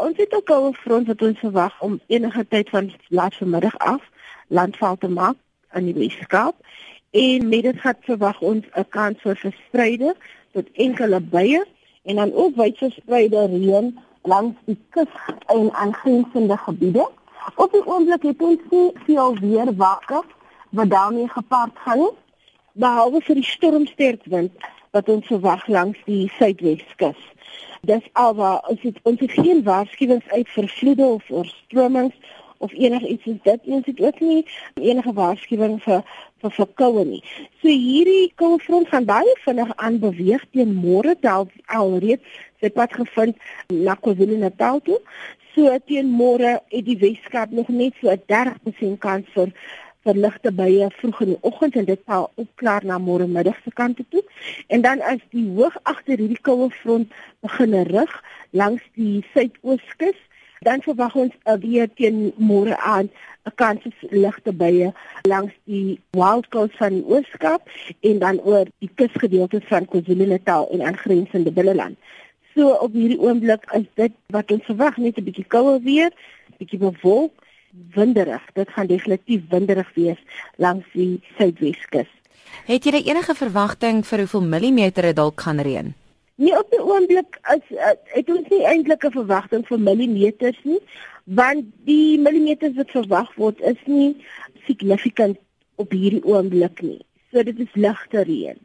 Ons het ook al 'n front wat ons verwag om enige tyd van laat vanmiddag af landval te maak in die Weskaap en met dit gaan verwag ons 'n kans vir verspreide tot enkele bye en dan ook wyd verspreide reën langs die kus en aangrensende gebiede. Op die oomblik het ons nie veel weer wakker wat daarmee gepaard gaan behalwe vir die stormsterkwind wat ons verwag langs die suidweskus. Dis alwaar ons het ons het geen waarskuwings uit vir vloede of oorstromings of enigiets soos dit. Ons het ook nie enige waarskuwing vir vir verkoue nie. So hierdie koue front gaan baie vinnig aan beweeg teen môre dalk alreeds sy pad gevind na KwaZulu-Natal toe. So teen môre het die Weskaap nog net so 'n 30% kans vir vir ligte bye vroeg in die oggend en dit sal opklaar na môre middag se kant toe. En dan as die hoog agter hierdie koue front begin rig langs die suidooskus dan verwag ons weer teen môre aan 'n kans op ligte bye langs die Wild Coast van die Ooskaap en dan oor die kusgedeeltes van KwaZulu-Natal en aangrensende Billeland. So op hierdie oomblik is dit wat ons verwag net 'n bietjie kouer weer, bietjie bewolk, winderig. Dit gaan definitief winderig wees langs die Suidweskus. Het jy enige verwagting vir hoeveel millimeter dit dalk gaan reën? Nie op die oomblik as uh, het ons nie eintlik 'n verwagting vir millimeters nie, want die millimeters wat verwag word is nie significant op hierdie oomblik nie. So dit is ligte reën.